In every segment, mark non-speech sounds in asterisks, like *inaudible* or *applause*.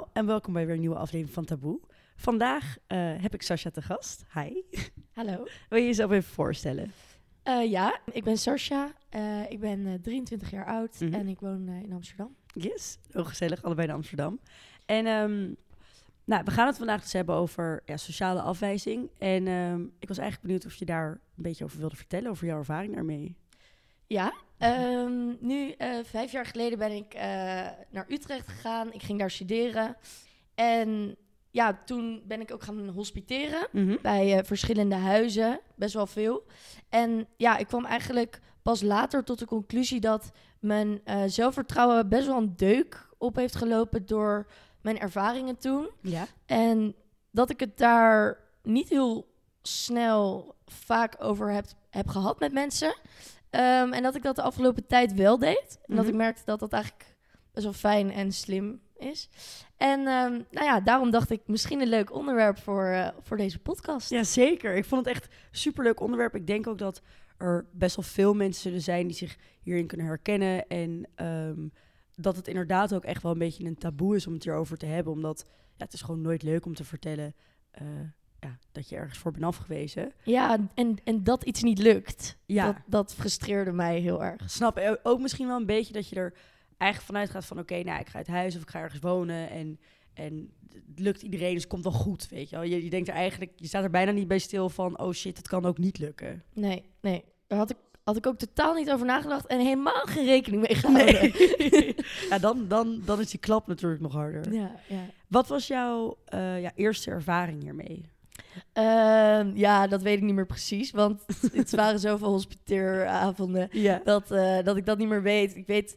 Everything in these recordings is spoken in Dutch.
allemaal en welkom bij weer een nieuwe aflevering van Taboe. Vandaag eh, heb ik Sascha te gast. Hi. Hallo. Wil je jezelf even voorstellen? Eh, ja, ik ben Sascha. Eh, ik ben eh, 23 jaar oud Mhm. en ik woon in Amsterdam. Yes, heel gezellig, allebei in Amsterdam. En ehm, nou, we gaan het vandaag dus hebben over ja, sociale afwijzing. En ehm, ik was eigenlijk benieuwd of je daar een beetje over wilde vertellen, over jouw ervaring daarmee. Ja, ehm, nu eh, vijf jaar geleden ben ik eh, naar Utrecht gegaan. Ik ging daar studeren. En ja, toen ben ik ook gaan hospiteren Mhm. bij eh, verschillende huizen, best wel veel. En ja, ik kwam eigenlijk pas later tot de conclusie dat mijn zelfvertrouwen best wel een deuk op heeft gelopen door mijn ervaringen toen. Ja. En dat ik het daar niet heel snel vaak over heb, heb gehad met mensen. Ehm, en dat ik dat de afgelopen tijd wel deed. En dat Mhm. ik merkte dat dat eigenlijk best wel fijn en slim is. En ehm, nou ja, daarom dacht ik misschien een leuk onderwerp voor, eh, voor deze podcast. Ja, zeker. Ik vond het echt een superleuk onderwerp. Ik denk ook dat er best wel veel mensen zullen zijn die zich hierin kunnen herkennen. En ehm, dat het inderdaad ook echt wel een beetje een taboe is om het hierover te hebben. Omdat ja, het is gewoon nooit leuk om te vertellen eh, ja, dat je ergens voor bent afgewezen. Ja, en, en dat iets niet lukt. Ja. Dat, dat frustreerde mij heel erg. Snap eh, ook misschien wel een beetje dat je er eigenlijk vanuit gaat van... oké, nou, ik ga uit huis of ik ga ergens wonen en... En het lukt iedereen, dus het komt wel goed, weet je wel. Je, je denkt er eigenlijk, je staat er bijna niet bij stil van... oh shit, het kan ook niet lukken. Nee, nee. Daar had ik, had ik ook totaal niet over nagedacht en helemaal geen rekening mee gehouden. Nee. *laughs* ja, dan, dan, dan is die klap natuurlijk nog harder. Ja, ja. Wat was jouw eh, ja, eerste ervaring hiermee? Ehm, ja, dat weet ik niet meer precies. Want *laughs* het waren zoveel hospiteeravonden Ja. dat, eh, dat ik dat niet meer weet. Ik weet,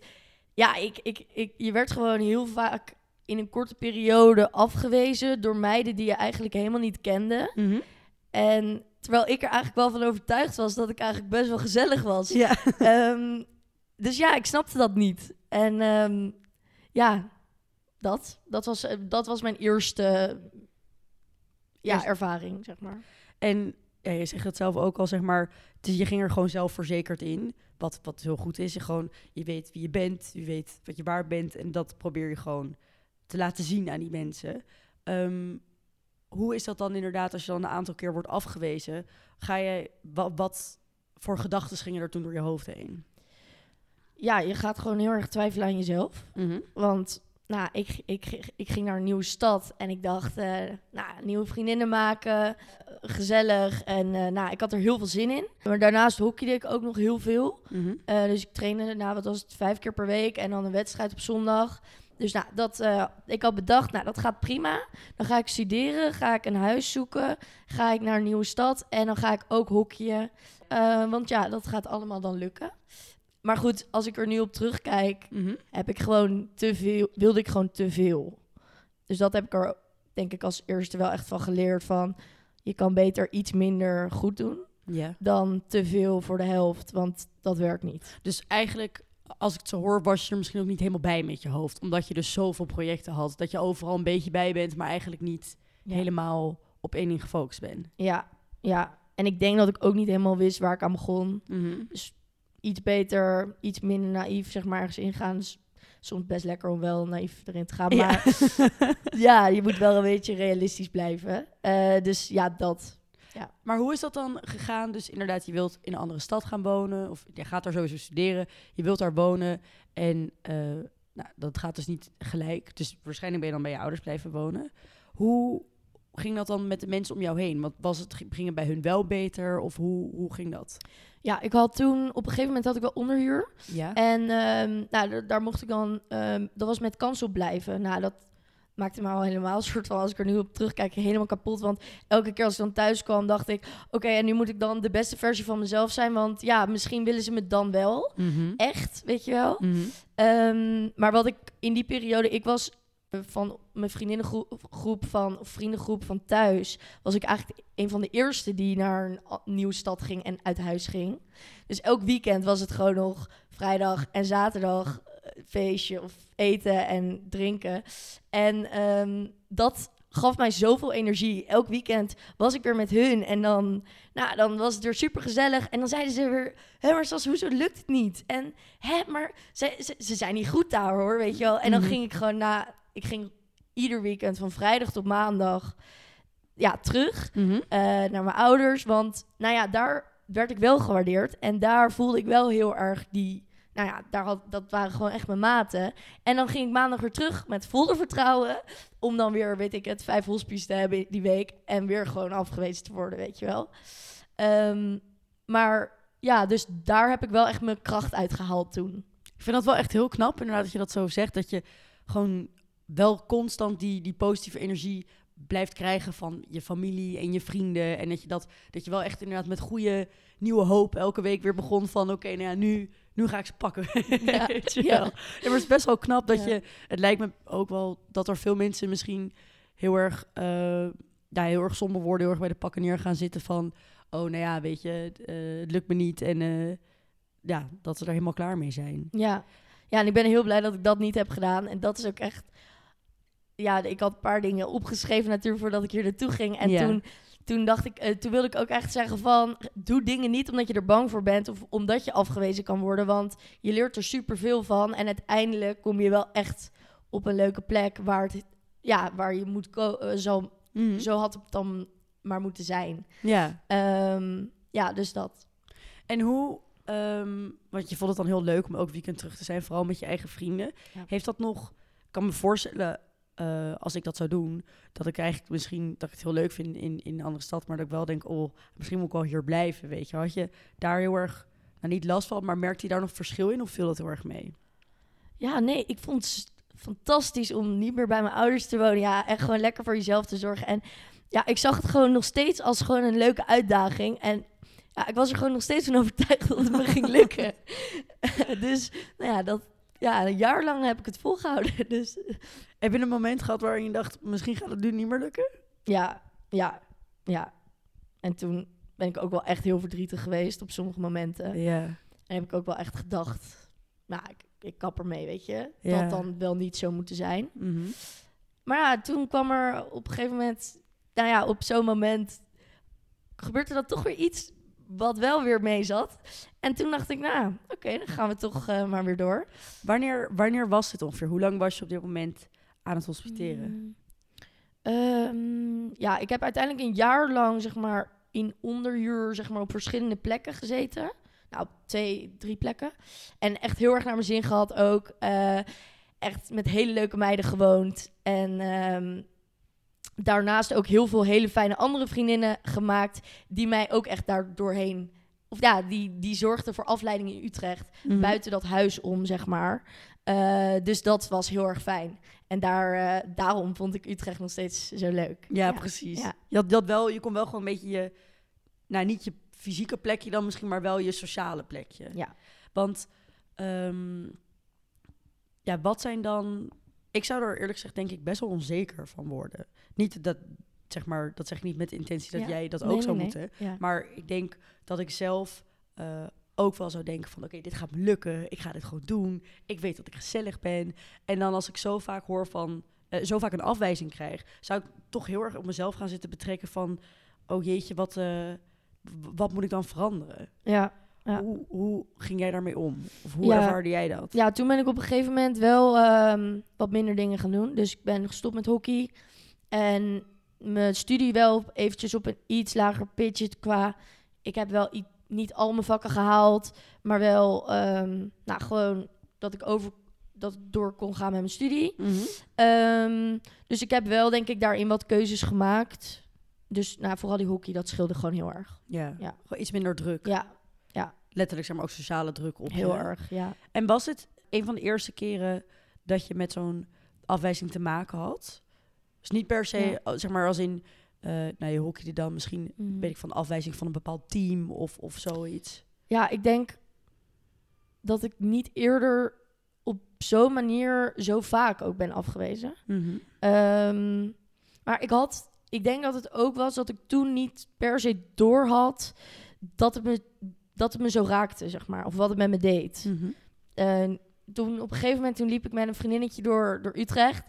ja, ik, ik, ik, je werd gewoon heel vaak in een korte periode afgewezen door meiden die je eigenlijk helemaal niet kende. Mhm. En terwijl ik er eigenlijk wel van overtuigd was dat ik eigenlijk best wel gezellig was. Ja. *laughs* Ehm, dus ja, ik snapte dat niet. En ehm, ja, dat, dat, was, eh, dat was mijn eerste ja, ervaring, zeg maar. En ja, je zegt het zelf ook al, zeg maar... Dus je ging er gewoon zelfverzekerd in. Wat, wat heel goed is. Je, gewoon, je weet wie je bent, je weet wat je waard bent. En dat probeer je gewoon te laten zien aan die mensen. Ehm, hoe is dat dan inderdaad als je dan een aantal keer wordt afgewezen? Ga je, wat, wat voor gedachten gingen er toen door je hoofd heen? Ja, je gaat gewoon heel erg twijfelen aan jezelf. Mhm. Want nou, ik, ik, ik ging naar een nieuwe stad en ik dacht, eh, nou, nieuwe vriendinnen maken, eh, gezellig. En eh, nou, ik had er heel veel zin in. Maar daarnaast hockeyde ik ook nog heel veel. Mhm. Dus ik trainde, nou, wat was het, vijf keer per week en dan een wedstrijd op zondag. Dus nou, dat, ik had bedacht, nou, dat gaat prima. Dan ga ik studeren, ga ik een huis zoeken, ga ik naar een nieuwe stad en dan ga ik ook hockeyen. Want ja, dat gaat allemaal dan lukken. Maar goed, als ik er nu op terugkijk, Mhm. heb ik gewoon te veel, wilde ik gewoon te veel. Dus dat heb ik er, denk ik, als eerste wel echt van geleerd van, je kan beter iets minder goed doen dan te veel voor de helft, want dat werkt niet. Dus eigenlijk, als ik het zo hoor, was je er misschien ook niet helemaal bij met je hoofd. Omdat je dus zoveel projecten had. Dat je overal een beetje bij bent, maar eigenlijk niet Ja. helemaal op één ding gefocust bent. Ja, ja. En ik denk dat ik ook niet helemaal wist waar ik aan begon. Mhm. Iets beter, iets minder naïef, zeg maar, ergens ingaan. Dus soms best lekker om wel naïef erin te gaan. Maar *laughs* ja, je moet wel een beetje realistisch blijven. Eh, dus ja, dat. Maar hoe is dat dan gegaan? Dus inderdaad, je wilt in een andere stad gaan wonen. Of je gaat daar sowieso studeren. Je wilt daar wonen. En eh, nou, dat gaat dus niet gelijk. Dus waarschijnlijk ben je dan bij je ouders blijven wonen. Hoe ging dat dan met de mensen om jou heen? Want was het, ging het bij hun wel beter? Of hoe, hoe ging dat? Ja, ik had toen, op een gegeven moment had ik wel onderhuur. Ja. En ehm, nou, da- daar mocht ik dan, ehm, dat was met kans op blijven. Nou, dat maakte me al helemaal een soort van, als ik er nu op terugkijk, helemaal kapot. Want elke keer als ik dan thuis kwam, dacht ik, oké, en nu moet ik dan de beste versie van mezelf zijn. Want ja, misschien willen ze me dan wel. Mhm. Echt, weet je wel. Mhm. Ehm, maar wat ik in die periode, ik was van mijn vriendinnengroep groep van, of vriendengroep van thuis, was ik eigenlijk een van de eerste die naar een nieuwe stad ging en uit huis ging. Dus elk weekend was het gewoon nog vrijdag en zaterdag eh, feestje of eten en drinken. En ehm, dat gaf mij zoveel energie. Elk weekend was ik weer met hun en dan, nou, dan was het weer super gezellig. En dan zeiden ze weer, hé, maar Sas, hoezo lukt het niet? En, hè, maar ze, ze, ze zijn niet goed daar hoor, weet je wel. En dan Mhm. ging ik gewoon na, ik ging ieder weekend van vrijdag tot maandag ja, terug Mhm. eh, naar mijn ouders. Want nou ja, daar werd ik wel gewaardeerd. En daar voelde ik wel heel erg die... Nou ja, daar had, dat waren gewoon echt mijn maten. En dan ging ik maandag weer terug met volle vertrouwen. Om dan weer, weet ik het, vijf hospice te hebben die week. En weer gewoon afgewezen te worden, weet je wel. Ehm, maar ja, dus daar heb ik wel echt mijn kracht uit gehaald toen. Ik vind dat wel echt heel knap, inderdaad, dat je dat zo zegt. Dat je gewoon wel constant die, die positieve energie blijft krijgen van je familie en je vrienden. En dat je, dat, dat je wel echt inderdaad met goede nieuwe hoop elke week weer begon van... oké, nou ja, nu, nu ga ik ze pakken. Ja, *laughs* maar het is best wel knap dat Ja. je... Het lijkt me ook wel dat er veel mensen misschien heel erg... eh, ja, heel erg somber worden, heel erg bij de pakken neer gaan zitten van... oh, nou ja, weet je, eh, het lukt me niet. En eh, ja, dat ze er helemaal klaar mee zijn. Ja. ja, en ik ben heel blij dat ik dat niet heb gedaan. En dat is ook echt... Ja, ik had een paar dingen opgeschreven natuurlijk voordat ik hier naartoe ging. En toen, toen dacht ik, eh, toen wilde ik ook echt zeggen van... Doe dingen niet omdat je er bang voor bent of omdat je afgewezen kan worden. Want je leert er superveel van. En uiteindelijk kom je wel echt op een leuke plek waar, het, ja, waar je moet ko- eh, zo, Mhm. zo had het dan maar moeten zijn. Ja. Ehm, ja, dus dat. En hoe, ehm, want je vond het dan heel leuk om ook weekend terug te zijn, vooral met je eigen vrienden. Ja. Heeft dat nog, ik kan me voorstellen, eh, als ik dat zou doen, dat ik eigenlijk misschien, dat ik het heel leuk vind in, in een andere stad, maar dat ik wel denk, oh, misschien moet ik wel hier blijven, weet je. Had je daar heel erg, nou niet last van, maar merkte je daar nog verschil in of viel dat heel erg mee? Ja, nee, ik vond het fantastisch om niet meer bij mijn ouders te wonen. Ja, en gewoon lekker voor jezelf te zorgen. En ja, ik zag het gewoon nog steeds als gewoon een leuke uitdaging. En ja, ik was er gewoon nog steeds van overtuigd dat het me ging lukken. *laughs* *laughs* dus, nou ja, dat, ja, een jaar lang heb ik het volgehouden. *laughs* Dus Heb je een moment gehad waarin je dacht, misschien gaat het nu niet meer lukken? ja, ja, ja. En toen ben ik ook wel echt heel verdrietig geweest op sommige momenten. Ja. En heb ik ook wel echt gedacht, nou, ik, ik kap ermee, weet je. Ja. Dat dan wel niet zo moeten zijn. Mhm. Maar ja, toen kwam er op een gegeven moment, nou ja, op zo'n moment gebeurde dat toch weer iets wat wel weer mee zat. En toen dacht ik, nou, oké, dan gaan we toch eh, maar weer door. Wanneer, wanneer was het ongeveer? Hoe lang was je op dit moment aan het hospiteren? Mm. Ehm, ja, ik heb uiteindelijk een jaar lang, zeg maar, in onderhuur, zeg maar, op verschillende plekken gezeten. Nou, op twee, drie plekken. En echt heel erg naar mijn zin gehad ook. Eh, echt met hele leuke meiden gewoond. En ehm, daarnaast ook heel veel hele fijne andere vriendinnen gemaakt. Die mij ook echt daar doorheen... Of ja, die, die zorgden voor afleiding in Utrecht Mhm. buiten dat huis om, zeg maar. Eh, dus dat was heel erg fijn. En daar, eh, daarom vond ik Utrecht nog steeds zo leuk. Ja, precies. ja. Je, had, dat wel, je kon wel gewoon een beetje je, nou niet je fysieke plekje dan misschien, maar wel je sociale plekje. Ja. Want, ehm, ja, wat zijn dan, ik zou er eerlijk gezegd denk ik best wel onzeker van worden. Niet dat, zeg maar, dat zeg ik niet met de intentie dat Ja. jij dat ook nee, zou nee. moeten. Maar ik denk dat ik zelf eh, ook wel zou denken van... oké, dit gaat me lukken. Ik ga dit gewoon doen. Ik weet dat ik gezellig ben. En dan als ik zo vaak hoor van... eh, zo vaak een afwijzing krijg... zou ik toch heel erg op mezelf gaan zitten betrekken van... oh jeetje, wat, eh, wat moet ik dan veranderen? Ja. Ja. Hoe, hoe ging jij daarmee om? Of hoe Ja. ervaarde jij dat? ja, toen ben ik op een gegeven moment wel ehm, wat minder dingen gaan doen. Dus ik ben gestopt met hockey. En mijn studie wel eventjes op een iets lager pitje qua... Ik heb wel niet al mijn vakken gehaald, maar wel ehm, nou, gewoon dat ik over dat ik door kon gaan met mijn studie. Mhm. Ehm, dus ik heb wel, denk ik, daarin wat keuzes gemaakt. Dus nou, vooral die hockey, dat scheelde gewoon heel erg. Ja. Ja. Gewoon iets minder druk. Ja, Letterlijk, zeg maar, ook sociale druk op heel je. erg, ja. En was het een van de eerste keren dat je met zo'n afwijzing te maken had? Dus niet per se, Ja. oh, zeg maar, als in, eh nou, je hockeyde dan misschien, Mm. weet ik, van afwijzing van een bepaald team of, of zoiets. Ja, ik denk dat ik niet eerder op zo'n manier zo vaak ook ben afgewezen. Ehm, maar ik had, ik denk dat het ook was dat ik toen niet per se door had dat het me, dat het me zo raakte, zeg maar. Of wat het met me deed. Mhm. En toen op een gegeven moment toen liep ik met een vriendinnetje door, door Utrecht.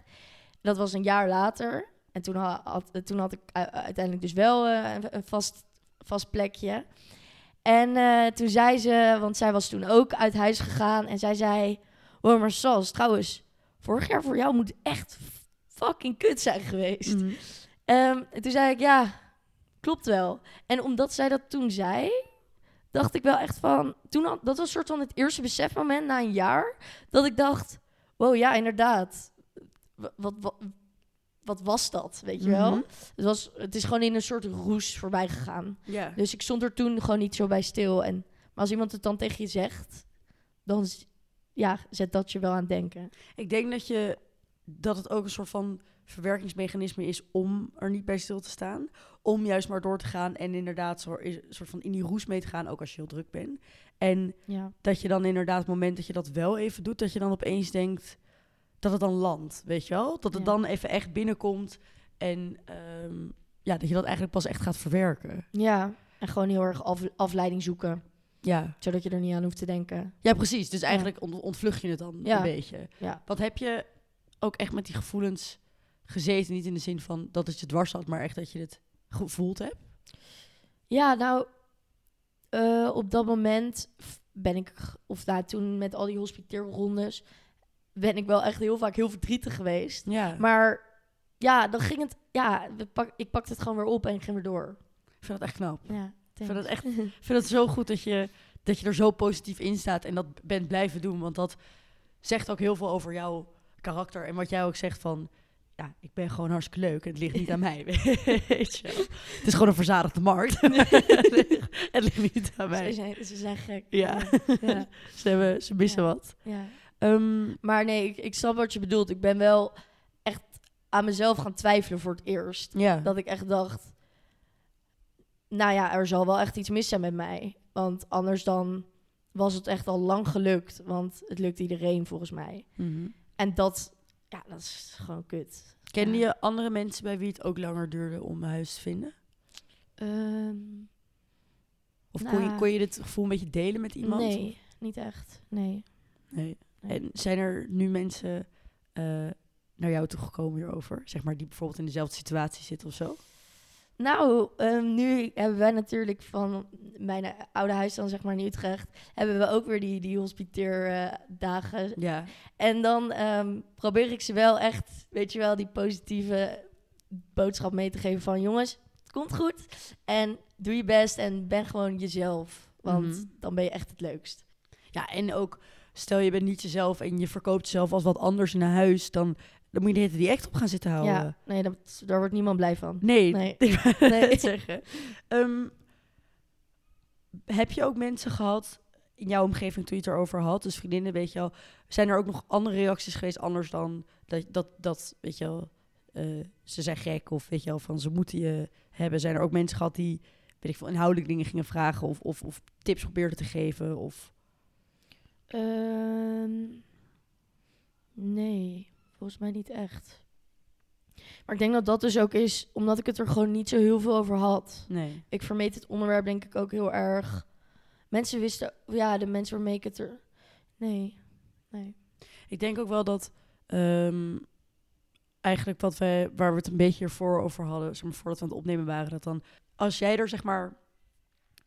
Dat was een jaar later. En toen had, had- toen had ik u- uiteindelijk dus wel eh, een, vast, vast plekje. En eh, toen zei ze, want zij was toen ook uit huis gegaan. En zij zei, oh maar Sas, trouwens, vorig jaar voor jou moet echt fucking kut zijn geweest. Mhm. Ehm, en toen zei ik, ja, klopt wel. En omdat zij dat toen zei, dacht ik wel echt van... Toen had, dat was een soort van het eerste besefmoment na een jaar... dat ik dacht, wow, ja, inderdaad. Wa- Wat, wat, wat was dat, weet je wel? Mhm. Het, was, het is gewoon in een soort roes voorbij gegaan. Dus ik stond er toen gewoon niet zo bij stil. En, maar als iemand het dan tegen je zegt, dan ja, zet dat je wel aan het denken. Ik denk dat, je, dat het ook een soort van verwerkingsmechanisme is om er niet bij stil te staan. Om juist maar door te gaan en inderdaad zo, is, soort van in die roes mee te gaan, ook als je heel druk bent. En Ja. dat je dan inderdaad, het moment dat je dat wel even doet, dat je dan opeens denkt dat het dan landt, weet je wel? Dat het Ja. dan even echt binnenkomt en ehm, ja, dat je dat eigenlijk pas echt gaat verwerken. Ja, en gewoon heel erg af, afleiding zoeken, Ja, zodat je er niet aan hoeft te denken. ja precies. Dus eigenlijk ont- ontvlucht je het dan Ja. een beetje. Ja. Wat heb je ook echt met die gevoelens gezeten? Niet in de zin van dat het je dwars zat, maar echt dat je het gevoeld hebt? Ja, nou, eh, op dat moment ben ik, of nou, toen met al die hospiteerrondes, ben ik wel echt heel vaak heel verdrietig geweest. Ja. Maar ja, dan ging het, ja, we pak, ik pakte het gewoon weer op en ik ging weer door. Ik vind dat echt knap. Ja, Ik vind het echt *laughs* Ik vind het zo goed dat je, dat je er zo positief in staat en dat bent blijven doen. Want dat zegt ook heel veel over jouw karakter. En wat jij ook zegt van... Ja, ik ben gewoon hartstikke leuk en het ligt niet aan mij. *laughs* Weet je. Het is gewoon een verzadigde markt. *laughs* het ligt niet aan Ze mij. zijn, ze zijn gek. Ja. ja, Ze, hebben, ze missen Ja. wat. ja. Ehm, Maar nee, ik, ik snap wat je bedoelt. Ik ben wel echt aan mezelf gaan twijfelen voor het eerst. ja. Dat ik echt dacht, nou ja, er zal wel echt iets mis zijn met mij. Want anders dan was het echt al lang gelukt. Want het lukt iedereen volgens mij. Mhm. En dat, ja, dat is gewoon kut. Kende Ja. je andere mensen bij wie het ook langer duurde om een huis te vinden? Ehm, Of kon, je, Nou. kon je dit gevoel een beetje delen met iemand? nee, niet echt. Nee. Nee. En zijn er nu mensen eh, naar jou toe gekomen hierover? Zeg maar, die bijvoorbeeld in dezelfde situatie zitten of zo? Nou, ehm, nu hebben wij natuurlijk van mijn oude huis dan zeg maar in Utrecht... hebben we ook weer die, die hospiteerdagen. Ja. En dan ehm, probeer ik ze wel echt, weet je wel, die positieve boodschap mee te geven van... jongens, het komt goed en doe je best en ben gewoon jezelf. Want Mhm. dan ben je echt het leukst. Ja, en ook, stel je bent niet jezelf en je verkoopt jezelf als wat anders in een huis, dan, dan moet je de hele die act op gaan zitten houden. Ja, nee, dat, daar wordt niemand blij van. Nee, Nee. *laughs* ik Nee. zeggen. Ehm, heb je ook mensen gehad in jouw omgeving toen je het erover had, dus vriendinnen, weet je wel, zijn er ook nog andere reacties geweest anders dan dat, dat, dat weet je wel, eh, ze zijn gek of weet je wel, van ze moeten je hebben. Zijn er ook mensen gehad die, weet ik veel, inhoudelijk dingen gingen vragen of, of, of tips probeerden te geven? Of... Ehm, nee, volgens mij niet echt. Maar ik denk dat dat dus ook is omdat ik het er gewoon niet zo heel veel over had. Nee. Ik vermeed het onderwerp denk ik ook heel erg. Mensen wisten, ja, de mensen waarmee ik het er... Nee, nee. Ik denk ook wel dat ehm, eigenlijk wat wij, waar we het een beetje ervoor over hadden, zeg maar, voordat we aan het opnemen waren, dat dan als jij er zeg maar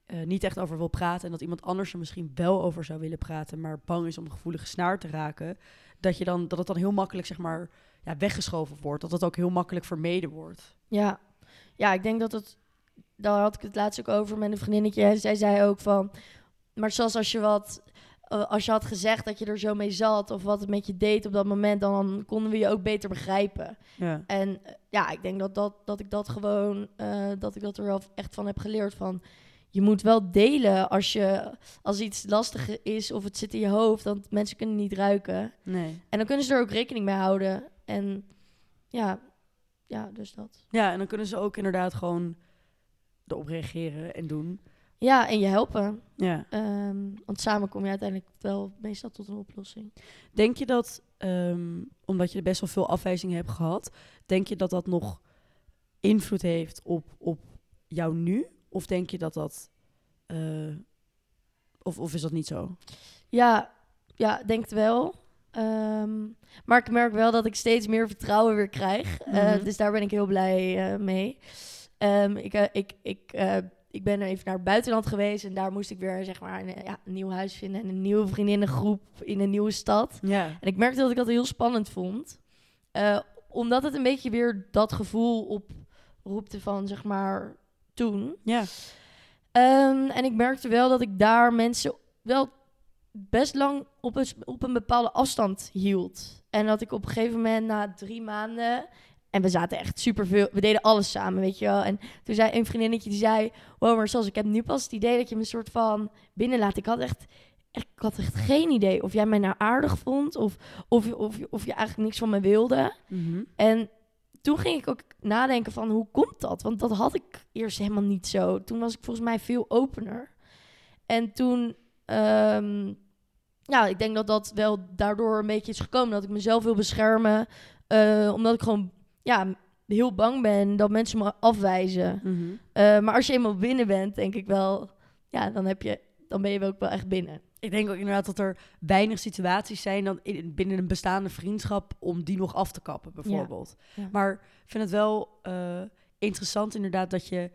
eh, niet echt over wil praten en dat iemand anders er misschien wel over zou willen praten, maar bang is om een gevoelige snaar te raken, dat je dan dat het dan heel makkelijk zeg maar ja, weggeschoven wordt, dat het ook heel makkelijk vermeden wordt. Ja. ja, ik denk dat het... Daar had ik het laatst ook over met een vriendinnetje. En zij zei ook van... Maar zoals als je wat... eh, Als je had gezegd dat je er zo mee zat... of wat het met je deed op dat moment... dan konden we je ook beter begrijpen. Ja. En eh, ja, ik denk dat, dat, dat ik dat gewoon, dat ik dat er wel echt van heb geleerd van. Je moet wel delen als, je, als iets lastig is of het zit in je hoofd, want mensen kunnen niet ruiken. Nee. En dan kunnen ze er ook rekening mee houden. En ja, ja, dus dat. Ja, en dan kunnen ze ook inderdaad gewoon erop reageren en doen. Ja, en je helpen. Ja. Ehm, want samen kom je uiteindelijk wel meestal tot een oplossing. Denk je dat, ehm, omdat je best wel veel afwijzingen hebt gehad, denk je dat dat nog invloed heeft op, op jou nu? Of denk je dat dat. eh, of, of is dat niet zo? Ja, ja, denk het wel. Ehm, maar ik merk wel dat ik steeds meer vertrouwen weer krijg. Eh, Mhm. dus daar ben ik heel blij eh, mee. Ehm, ik, ik, ik, ik ben even naar het buitenland geweest en daar moest ik weer zeg maar, een, ja, een nieuw huis vinden en een nieuwe vriendinnengroep in een nieuwe stad. En ik merkte dat ik dat heel spannend vond. Omdat het een beetje weer dat gevoel oproepte van, zeg maar, toen. Ja. Ehm, en ik merkte wel dat ik daar mensen wel best lang op een, op een bepaalde afstand hield. En dat ik op een gegeven moment na drie maanden... En we zaten echt superveel... We deden alles samen, weet je wel. En toen zei een vriendinnetje, die zei... Wow, maar zoals ik heb nu pas het idee dat je me een soort van binnenlaat. Ik had echt... Ik had echt geen idee of jij mij nou aardig vond... of, of, of, of je eigenlijk niks van me wilde. Mhm. En toen ging ik ook nadenken van hoe komt dat? Want dat had ik eerst helemaal niet zo. Toen was ik volgens mij veel opener. En toen, ehm, ja, ik denk dat dat wel daardoor een beetje is gekomen. Dat ik mezelf wil beschermen. eh, omdat ik gewoon, ja, heel bang ben dat mensen me afwijzen. Mhm. Eh, maar als je eenmaal binnen bent, denk ik wel, ja, dan, heb je, dan ben je ook wel echt binnen. Ik denk ook inderdaad dat er weinig situaties zijn dan in, binnen een bestaande vriendschap om die nog af te kappen, bijvoorbeeld. Ja. Maar ik vind het wel eh, interessant inderdaad dat je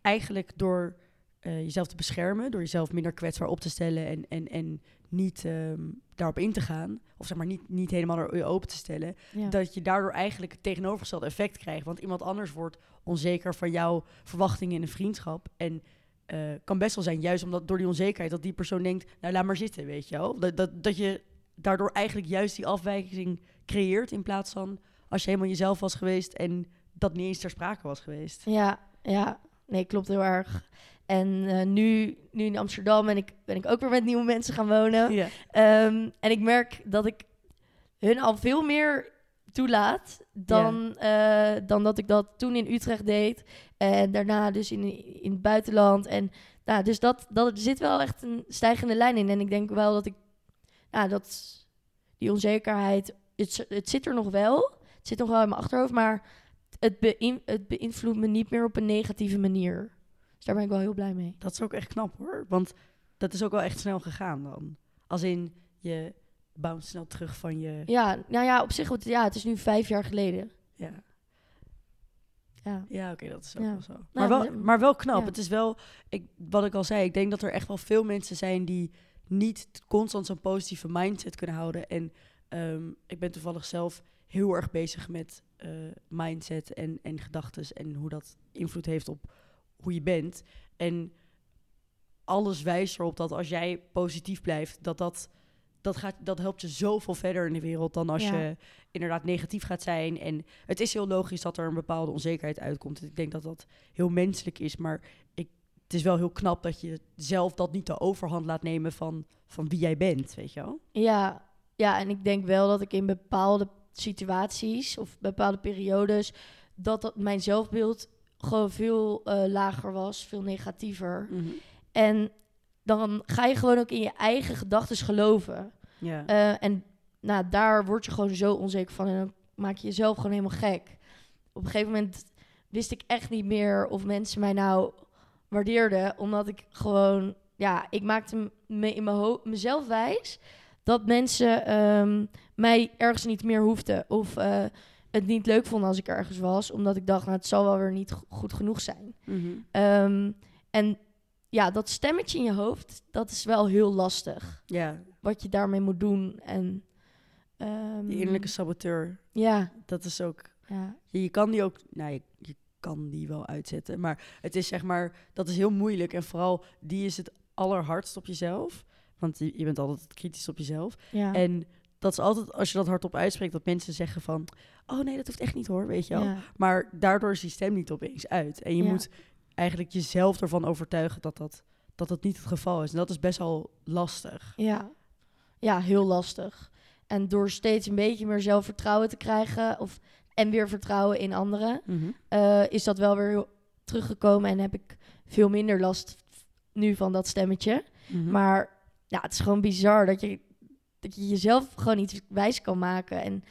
eigenlijk door eh, jezelf te beschermen, door jezelf minder kwetsbaar op te stellen en, en, en niet ehm, daarop in te gaan, of zeg maar niet, niet helemaal er open te stellen, Ja. dat je daardoor eigenlijk het tegenovergestelde effect krijgt. Want iemand anders wordt onzeker van jouw verwachtingen in een vriendschap. En eh, kan best wel zijn, juist omdat door die onzekerheid, dat die persoon denkt, nou laat maar zitten, weet je wel. Dat, dat, dat je daardoor eigenlijk juist die afwijking creëert in plaats van als je helemaal jezelf was geweest en dat niet eens ter sprake was geweest. Ja, ja. Nee, klopt heel erg. En eh, nu, nu in Amsterdam ben ik, ben ik ook weer met nieuwe mensen gaan wonen. Ja. Ehm, en ik merk dat ik hun al veel meer toelaat dan, eh, dan dat ik dat toen in Utrecht deed. En daarna dus in, in het buitenland. En nou, dus dat, dat er zit wel echt een stijgende lijn in. En ik denk wel dat ik, nou, dat die onzekerheid, het, het zit er nog wel. Het zit nog wel in mijn achterhoofd, maar het, beïn, het beïnvloedt me niet meer op een negatieve manier. Dus daar ben ik wel heel blij mee. Dat is ook echt knap hoor. Want dat is ook wel echt snel gegaan dan. Als in je bounce snel terug van je. Ja, nou ja, op zich, ja, het is nu vijf jaar geleden. Ja, Ja. ja oké, dat is ook Ja. wel zo. Maar wel, maar- wel knap. ja. Het is wel, ik, wat ik al zei, ik denk dat er echt wel veel mensen zijn die niet constant zo'n positieve mindset kunnen houden. En ehm, ik ben toevallig zelf heel erg bezig met eh, mindset en, en gedachten en hoe dat invloed heeft op hoe je bent. En alles wijst erop dat als jij positief blijft, dat dat, dat, gaat, dat helpt je zoveel verder in de wereld dan als Ja. je inderdaad negatief gaat zijn. En het is heel logisch dat er een bepaalde onzekerheid uitkomt. Ik denk dat dat heel menselijk is, maar ik, het is wel heel knap dat je zelf dat niet de overhand laat nemen van, van wie jij bent, weet je wel? Ja, ja, en ik denk wel dat ik in bepaalde situaties of bepaalde periodes dat, dat mijn zelfbeeld gewoon veel eh, lager was, veel negatiever. En dan ga je gewoon ook in je eigen gedachten geloven. Ja. Eh, en nou, daar word je gewoon zo onzeker van en dan maak je jezelf gewoon helemaal gek. Op een gegeven moment wist ik echt niet meer of mensen mij nou waardeerden, omdat ik gewoon, ja, ik maakte me in mijn ho- mezelf wijs dat mensen ehm, mij ergens niet meer hoefden of eh, het niet leuk vonden als ik ergens was, omdat ik dacht, nou, het zal wel weer niet go- goed genoeg zijn. Mhm. Ehm, en ja, dat stemmetje in je hoofd, dat is wel heel lastig ja, wat je daarmee moet doen. En, ehm, die innerlijke saboteur, Ja, dat is ook ja, Je, je kan die ook, nou, je, je kan die wel uitzetten, maar het is zeg maar, dat is heel moeilijk. En vooral, die is het allerhardst op jezelf. Want je, je bent altijd kritisch op jezelf. ja. En dat is altijd, als je dat hardop uitspreekt, dat mensen zeggen van... Oh nee, dat hoeft echt niet hoor, weet je wel. ja. Maar daardoor is die stem niet opeens uit. En je Ja. moet eigenlijk jezelf ervan overtuigen dat dat, dat dat niet het geval is. En dat is best wel lastig. Ja. Ja, heel lastig. En door steeds een beetje meer zelfvertrouwen te krijgen of, en weer vertrouwen in anderen, eh, is dat wel weer teruggekomen en heb ik veel minder last nu van dat stemmetje. Mhm. Maar ja, het is gewoon bizar dat je, dat je jezelf gewoon niet wijs kan maken. En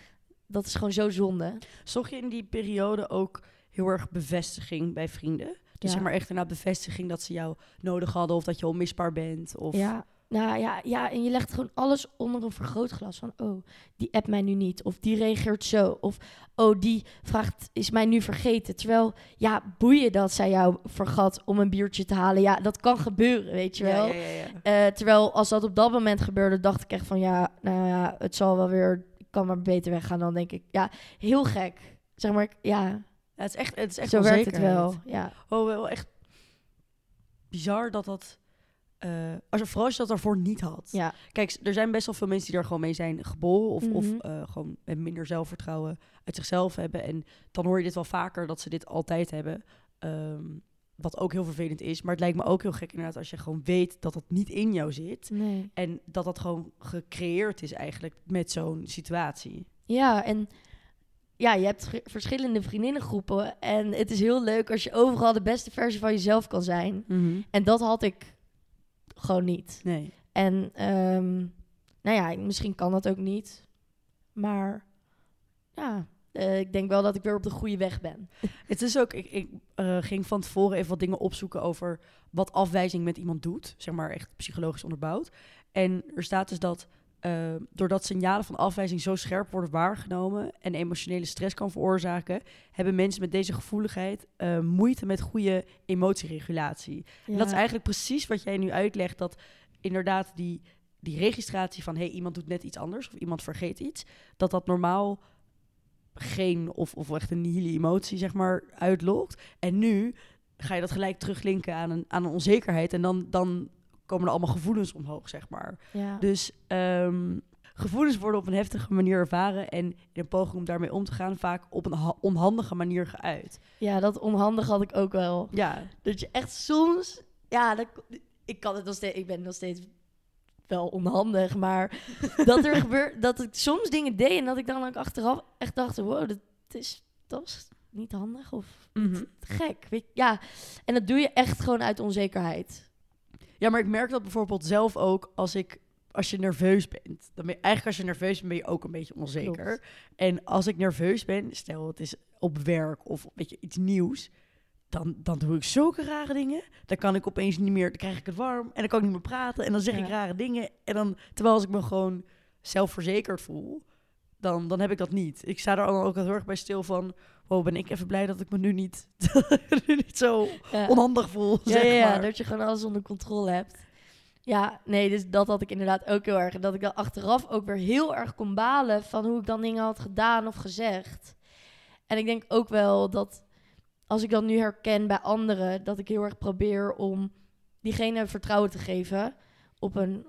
dat is gewoon zo zonde. Zocht je in die periode ook heel erg bevestiging bij vrienden? Dus Ja. zeg maar echt inderdaad bevestiging dat ze jou nodig hadden of dat je onmisbaar bent? Of... Ja, nou ja, ja, en je legt gewoon alles onder een vergrootglas. Van, oh, die appt mij nu niet. Of die reageert zo. Of, oh, die vraagt, is mij nu vergeten. Terwijl, ja, boeien dat zij jou vergat om een biertje te halen. Ja, dat kan gebeuren, weet je wel. ja, ja, ja. Eh, terwijl als dat op dat moment gebeurde, dacht ik echt van, ja, nou ja, het zal wel weer... Ik kan maar beter weggaan. Dan denk ik, ja, heel gek. Zeg maar, ja, Ja, het is echt, het is echt zo werkt het wel. Ja, Oh, wel echt bizar dat dat... eh, als je, vooral als je dat daarvoor niet had. ja. Kijk, er zijn best wel veel mensen die daar gewoon mee zijn geboren. Of, of Mhm. eh, gewoon met minder zelfvertrouwen uit zichzelf hebben. En dan hoor je dit wel vaker, dat ze dit altijd hebben. Ehm, wat ook heel vervelend is. Maar het lijkt me ook heel gek inderdaad als je gewoon weet dat dat niet in jou zit. Nee. En dat dat gewoon gecreëerd is eigenlijk met zo'n situatie. Ja, en ja, je hebt verschillende vriendinnengroepen. En het is heel leuk als je overal de beste versie van jezelf kan zijn. En dat had ik gewoon niet. Nee. En ehm, nou ja, misschien kan dat ook niet. Maar ja, eh, ik denk wel dat ik weer op de goede weg ben. *laughs* Het is ook, ik, ik eh, ging van tevoren even wat dingen opzoeken over wat afwijzing met iemand doet. Zeg maar echt psychologisch onderbouwd. En er staat dus dat eh, doordat signalen van afwijzing zo scherp worden waargenomen en emotionele stress kan veroorzaken, hebben mensen met deze gevoeligheid eh, moeite met goede emotieregulatie. En dat is eigenlijk precies wat jij nu uitlegt, dat inderdaad die, die registratie van hey, iemand doet net iets anders of iemand vergeet iets, dat dat normaal geen of, of echt een nihile emotie zeg maar uitlokt. En nu ga je dat gelijk teruglinken aan een, aan een onzekerheid en dan, dan komen er allemaal gevoelens omhoog, zeg maar. Ja. Dus ehm, gevoelens worden op een heftige manier ervaren en in een poging om daarmee om te gaan vaak op een ha- onhandige manier geuit. ja, dat onhandig had ik ook wel. Ja, Dat je echt soms, ja, dat, ik kan het nog steeds, ik ben nog steeds wel onhandig, maar *laughs* dat er gebeurt, dat ik soms dingen deed en dat ik dan ook achteraf echt dacht, wow, dat is, dat is niet handig of Mhm. gek, weet? Ja, en dat doe je echt gewoon uit onzekerheid. Ja, maar ik merk dat bijvoorbeeld zelf ook als ik als je nerveus bent. Dan ben je, eigenlijk als je nerveus bent, ben je ook een beetje onzeker. Klopt. En als ik nerveus ben, stel het is op werk of weet je, iets nieuws, dan, dan doe ik zulke rare dingen. Dan kan ik opeens niet meer, dan krijg ik het warm en dan kan ik niet meer praten en dan zeg Ja. ik rare dingen. En dan, terwijl als ik me gewoon zelfverzekerd voel, dan, dan heb ik dat niet. Ik sta er ook heel erg bij stil van, wow, ben ik even blij dat ik me nu niet, *laughs* nu niet zo Ja. onhandig voel, Ja, zeg maar. dat je gewoon alles onder controle hebt. Ja, nee, dus dat had ik inderdaad ook heel erg. En dat ik dan achteraf ook weer heel erg kon balen van hoe ik dan dingen had gedaan of gezegd. En ik denk ook wel dat als ik dat nu herken bij anderen, dat ik heel erg probeer om diegene vertrouwen te geven op een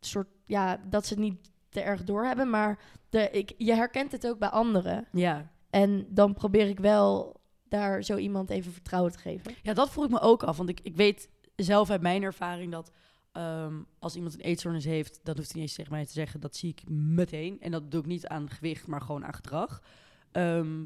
soort, ja, dat ze het niet te erg doorhebben, maar de, ik, je herkent het ook bij anderen. Ja. En dan probeer ik wel daar zo iemand even vertrouwen te geven. Ja, dat vroeg ik me ook af. Want ik, ik weet zelf uit mijn ervaring dat ehm, als iemand een eetstoornis heeft, dat hoeft hij niet eens tegen mij te zeggen. Dat zie ik meteen. En dat doe ik niet aan gewicht, maar gewoon aan gedrag. Ehm,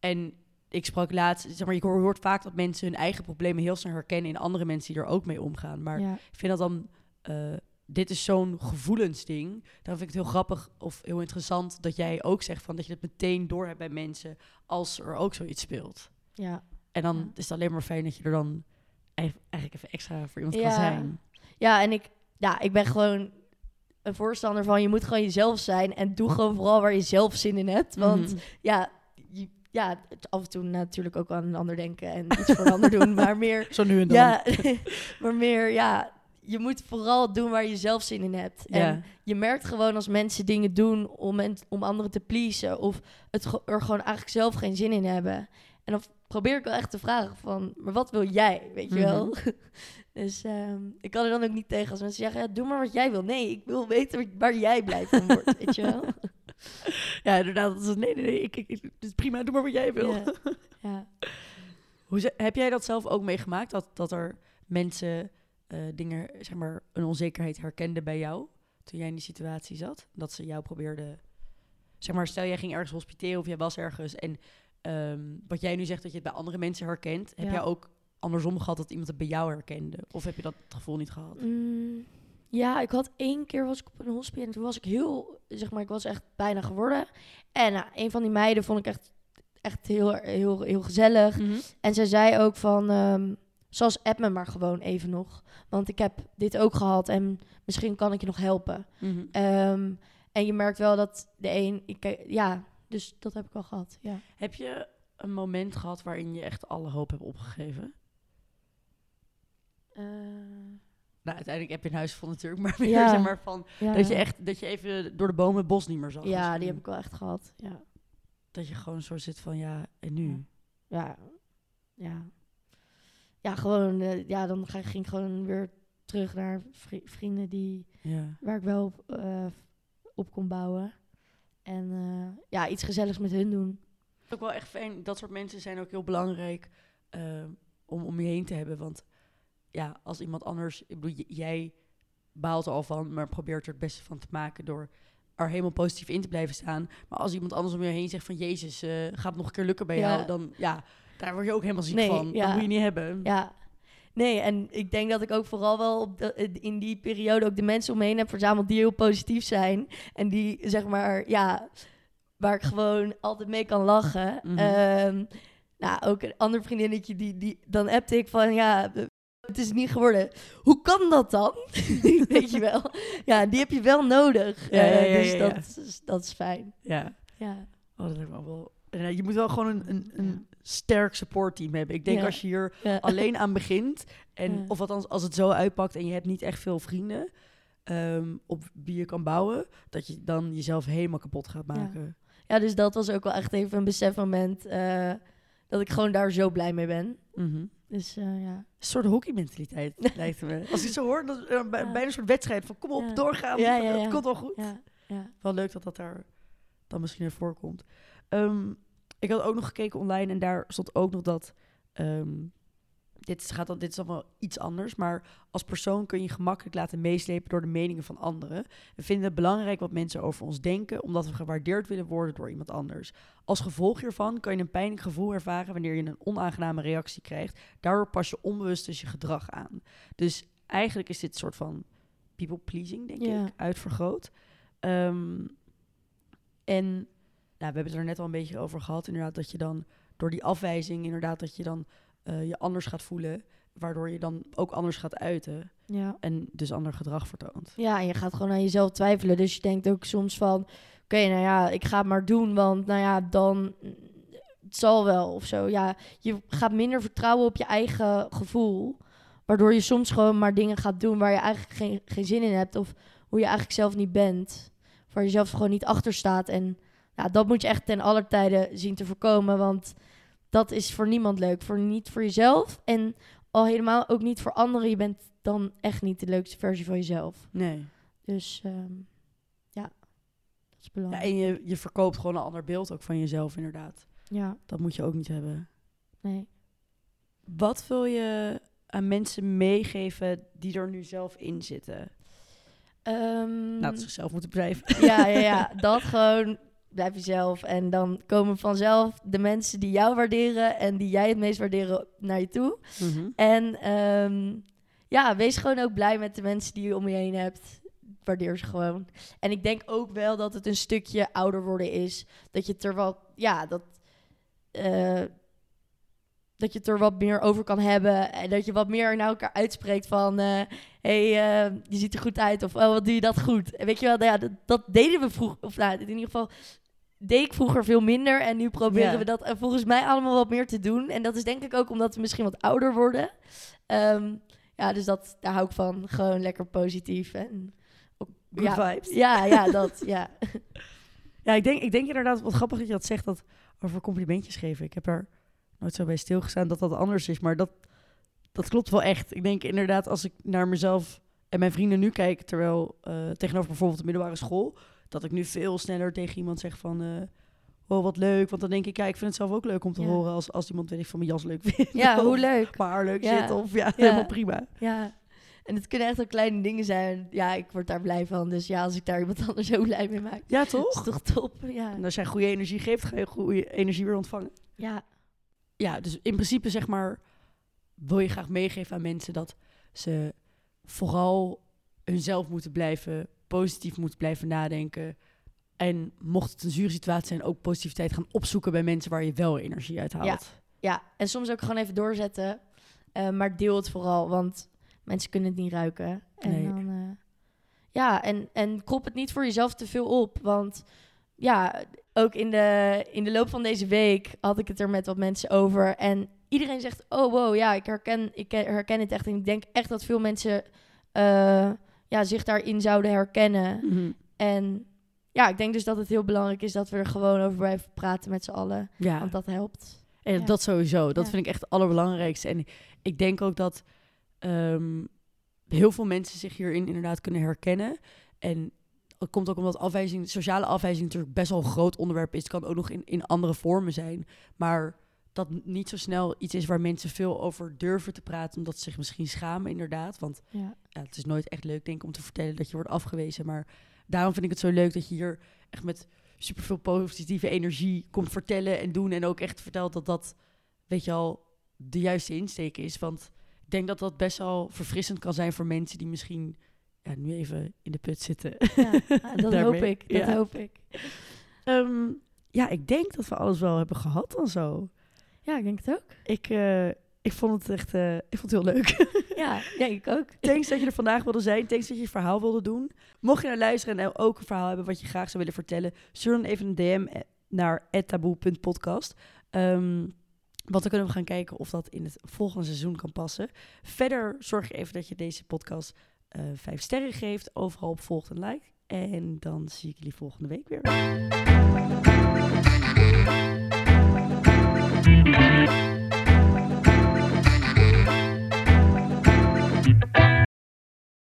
en ik sprak laatst, zeg maar, je hoort, hoort vaak dat mensen hun eigen problemen heel snel herkennen in andere mensen die er ook mee omgaan. Maar ja. ik vind dat dan, eh, dit is zo'n gevoelensding. Dan vind ik het heel grappig of heel interessant dat jij ook zegt van dat je het meteen door hebt bij mensen als er ook zoiets speelt. Ja. En dan Ja. is het alleen maar fijn dat je er dan eigenlijk even extra voor iemand Ja. kan zijn. ja, en ik, ja, ik ben gewoon een voorstander van je moet gewoon jezelf zijn en doe gewoon vooral waar je zelf zin in hebt. Want Mhm. ja, je, ja, af en toe natuurlijk ook aan een ander denken en iets voor een ander doen, *laughs* maar meer, Zo nu en dan. ja, *laughs* maar meer, ja, je moet vooral doen waar je zelf zin in hebt. En je merkt gewoon als mensen dingen doen om, en, om anderen te pleasen of het er gewoon eigenlijk zelf geen zin in hebben. En dan probeer ik wel echt te vragen van, maar wat wil jij, weet je wel? *laughs* dus ehm, ik kan er dan ook niet tegen als mensen zeggen, ja, doe maar wat jij wil. Nee, ik wil weten waar jij blij van wordt, weet je wel? *laughs* ja, inderdaad. Dat is, nee, nee, nee. Ik, ik, ik- het is prima, doe maar wat jij wil. Ja. *laughs* ja. Hoe, heb jij dat zelf ook meegemaakt? Dat, dat er mensen eh, dingen, zeg maar, een onzekerheid herkenden bij jou? Toen jij in die situatie zat? Dat ze jou probeerden... Zeg maar, stel jij ging ergens hospiteren of jij was ergens. En ehm, wat jij nu zegt dat je het bij andere mensen herkent. Heb jij ook andersom gehad dat iemand het bij jou herkende? Of heb je dat gevoel niet gehad? Mm, ja, ik had één keer was ik op een hospice en toen was ik heel, zeg maar, ik was echt bijna geworden. En nou, een van die meiden vond ik echt, echt heel, heel, heel gezellig. Mhm. En zij zei ook van, ehm zoals app me maar gewoon even nog. Want ik heb dit ook gehad en misschien kan ik je nog helpen. Mhm. Ehm, en je merkt wel dat de een, ik, ja, dus dat heb ik al gehad, ja. Heb je een moment gehad waarin je echt alle hoop hebt opgegeven? Eh, Nou, uiteindelijk heb je een huis vol natuurlijk, *laughs* maar meer Ja. zeg maar van... Ja. Dat je echt, dat je even door de bomen het bos niet meer zag. Ja, misschien. die heb ik wel echt gehad. Ja. Dat je gewoon zo zit van, ja, en nu? Ja. Ja. Ja, gewoon, eh, ja, dan ga, ging ik gewoon weer terug naar vri- vrienden die, Ja. waar ik wel op, eh, op kon bouwen. En eh, ja, iets gezelligs met hun doen. Ook wel echt fijn, dat soort mensen zijn ook heel belangrijk eh, om om je heen te hebben. Want ja, als iemand anders, ik bedoel, jij baalt er al van, maar probeert er het beste van te maken door er helemaal positief in te blijven staan. Maar als iemand anders om je heen zegt van, Jezus, eh, gaat het nog een keer lukken bij Ja. jou? Dan ja, daar word je ook helemaal ziek Nee, van. ja. Dat moet je niet hebben. Ja. Nee, en ik denk dat ik ook vooral wel op de- in die periode ook de mensen om me heen heb verzameld die heel positief zijn. En die, zeg maar, ja, waar ik gewoon altijd mee kan lachen. Mhm. Ehm, nou, ook een ander vriendinnetje, die, die, dan appte ik van, ja, het is niet geworden. Hoe kan dat dan? *laughs* Weet je wel? Ja, die heb je wel nodig. Ja, ja, Eh, ja, dus. Dat, is, dat is fijn. Ja. Ja. Oh, dat ook wel... eh, Je moet wel gewoon een, een, een sterk supportteam hebben. Ik denk Ja. als je hier Ja. alleen aan begint. En, Ja. Of althans, als het zo uitpakt en je hebt niet echt veel vrienden ehm, op wie je kan bouwen, dat je dan jezelf helemaal kapot gaat maken. ja, dus dat was ook wel echt even een besefmoment eh, dat ik gewoon daar zo blij mee ben. Mhm. Dus eh, ja. Een soort hockeymentaliteit *laughs* lijkt me. Als ik zo hoor, dat eh, bijna een soort wedstrijd van kom op, doorgaan. Het *laughs* komt wel goed. Ja, ja. Wel leuk dat dat daar dan misschien in voorkomt. Ehm, ik had ook nog gekeken online en daar stond ook nog dat. ehm, dit, is, gaat dan, dit is dan wel iets anders, maar als persoon kun je gemakkelijk laten meeslepen door de meningen van anderen. We vinden het belangrijk wat mensen over ons denken, omdat we gewaardeerd willen worden door iemand anders. Als gevolg hiervan kan je een pijnlijk gevoel ervaren wanneer je een onaangename reactie krijgt. Daardoor pas je onbewust dus je gedrag aan. Dus eigenlijk is dit een soort van people pleasing, denk Ja. ik, uitvergroot. Ehm, en nou, we hebben het er net al een beetje over gehad, inderdaad, dat je dan door die afwijzing, inderdaad, dat je dan eh, je anders gaat voelen, waardoor je dan ook anders gaat uiten Ja. en dus ander gedrag vertoont. ja, en je gaat gewoon aan jezelf twijfelen. Dus je denkt ook soms van... Oké, nou ja, ik ga het maar doen, want nou ja, dan... Het zal wel of zo. Ja, je gaat minder vertrouwen op je eigen gevoel. Waardoor je soms gewoon maar dingen gaat doen waar je eigenlijk geen, geen zin in hebt. Of hoe je eigenlijk zelf niet bent. Waar je zelf gewoon niet achter staat. En ja, dat moet je echt ten alle tijden zien te voorkomen. Want dat is voor niemand leuk. Voor, niet voor jezelf. En al helemaal ook niet voor anderen. Je bent dan echt niet de leukste versie van jezelf. Nee. Dus ehm, ja, dat is Ja, belangrijk. en je, je verkoopt gewoon een ander beeld ook van jezelf, inderdaad. Ja, Dat moet je ook niet hebben. nee. Wat wil je aan mensen meegeven die er nu zelf in zitten? Ehm, Nou, dat zichzelf moeten blijven. ja, ja, ja, *laughs* dat gewoon blijf jezelf. En dan komen vanzelf de mensen die jou waarderen en die jij het meest waarderen naar je toe. Mhm. En ehm, ja, wees gewoon ook blij met de mensen die je om je heen hebt. Waardeer ze gewoon. En ik denk ook wel dat het een stukje ouder worden is. Dat je er wel, ja, dat, eh, dat je het er wat meer over kan hebben. En dat je wat meer naar elkaar uitspreekt van... eh hey, eh, je ziet er goed uit. Of oh, wat doe je dat goed? En weet je wel, nou ja, dat, dat deden we vroeger. Of nou, in ieder geval deed ik vroeger veel minder. En nu proberen we dat eh, volgens mij allemaal wat meer te doen. En dat is denk ik ook omdat we misschien wat ouder worden. Ehm, ja, dus dat, daar hou ik van. Gewoon lekker positief. En, ook- Good ja, vibes. Ja, ja, dat. *laughs* Ja. Ja, ik denk, ik denk inderdaad, wat grappig dat je dat zegt, dat over complimentjes geven. Ik heb er nooit zo bij stilgestaan dat dat anders is, maar dat, dat klopt wel echt. Ik denk inderdaad, als ik naar mezelf en mijn vrienden nu kijk, terwijl eh, tegenover bijvoorbeeld de middelbare school, dat ik nu veel sneller tegen iemand zeg van, eh oh wat leuk, want dan denk ik, ja, ik vind het zelf ook leuk om te Ja. horen als, als iemand, weet ik, van mijn jas leuk vindt. ja, hoe leuk. mijn haar leuk Ja. zit, of ja, Ja. helemaal prima. Ja. En het kunnen echt ook kleine dingen zijn. Ja, ik word daar blij van. Dus ja, als ik daar iemand *laughs* anders zo blij mee maak, Ja, is toch? toch top. Ja. En als jij goede energie geeft, ga je goede energie weer ontvangen. Ja. Ja, dus in principe zeg maar, wil je graag meegeven aan mensen dat ze vooral hunzelf moeten blijven, positief moeten blijven nadenken. En mocht het een zure situatie zijn, ook positiviteit gaan opzoeken bij mensen waar je wel energie uit haalt. Ja, en soms ook gewoon even doorzetten. Eh, maar deel het vooral, want mensen kunnen het niet ruiken. En Nee. dan, eh, ja, en, en krop het niet voor jezelf te veel op. Want ja, ook in de, in de loop van deze week had ik het er met wat mensen over. En iedereen zegt, oh wow, ja, ik herken, ik herken het echt. En ik denk echt dat veel mensen eh, ja, zich daarin zouden herkennen. Mhm. En ja, ik denk dus dat het heel belangrijk is dat we er gewoon over blijven praten met z'n allen. Ja, Want dat helpt. en ja. dat sowieso. Dat Ja. vind ik echt het allerbelangrijkste. En ik denk ook dat ehm, heel veel mensen zich hierin inderdaad kunnen herkennen. En dat komt ook omdat afwijzing, sociale afwijzing natuurlijk best wel een groot onderwerp is. Het kan ook nog in, in andere vormen zijn. Maar dat niet zo snel iets is waar mensen veel over durven te praten. Omdat ze zich misschien schamen, inderdaad. Want Ja. ja, het is nooit echt leuk, denk ik, om te vertellen dat je wordt afgewezen. Maar daarom vind ik het zo leuk dat je hier echt met superveel positieve energie komt vertellen en doen. En ook echt vertelt dat dat, weet je al, de juiste insteek is. Want ik denk dat dat best wel verfrissend kan zijn voor mensen die misschien ja, nu even in de put zitten. Ja, ah, *laughs* dat hoop ik. Dat Ja. hoop ik. Ehm, ja, ik denk dat we alles wel hebben gehad dan zo. Ja, ik denk het ook. Ik, eh, ik vond het echt eh, ik vond het heel leuk. *laughs* Ja, ja ik ook. Thanks dat je er vandaag wilde zijn. Thanks dat je je verhaal wilde doen. Mocht je naar luisteren en ook een verhaal hebben wat je graag zou willen vertellen, stuur dan even een DM naar taboe.podcast. Ehm want dan kunnen we gaan kijken of dat in het volgende seizoen kan passen. Verder zorg even dat je deze podcast eh, vijf sterren geeft, overal op volgt en like. En dan zie ik jullie volgende week weer.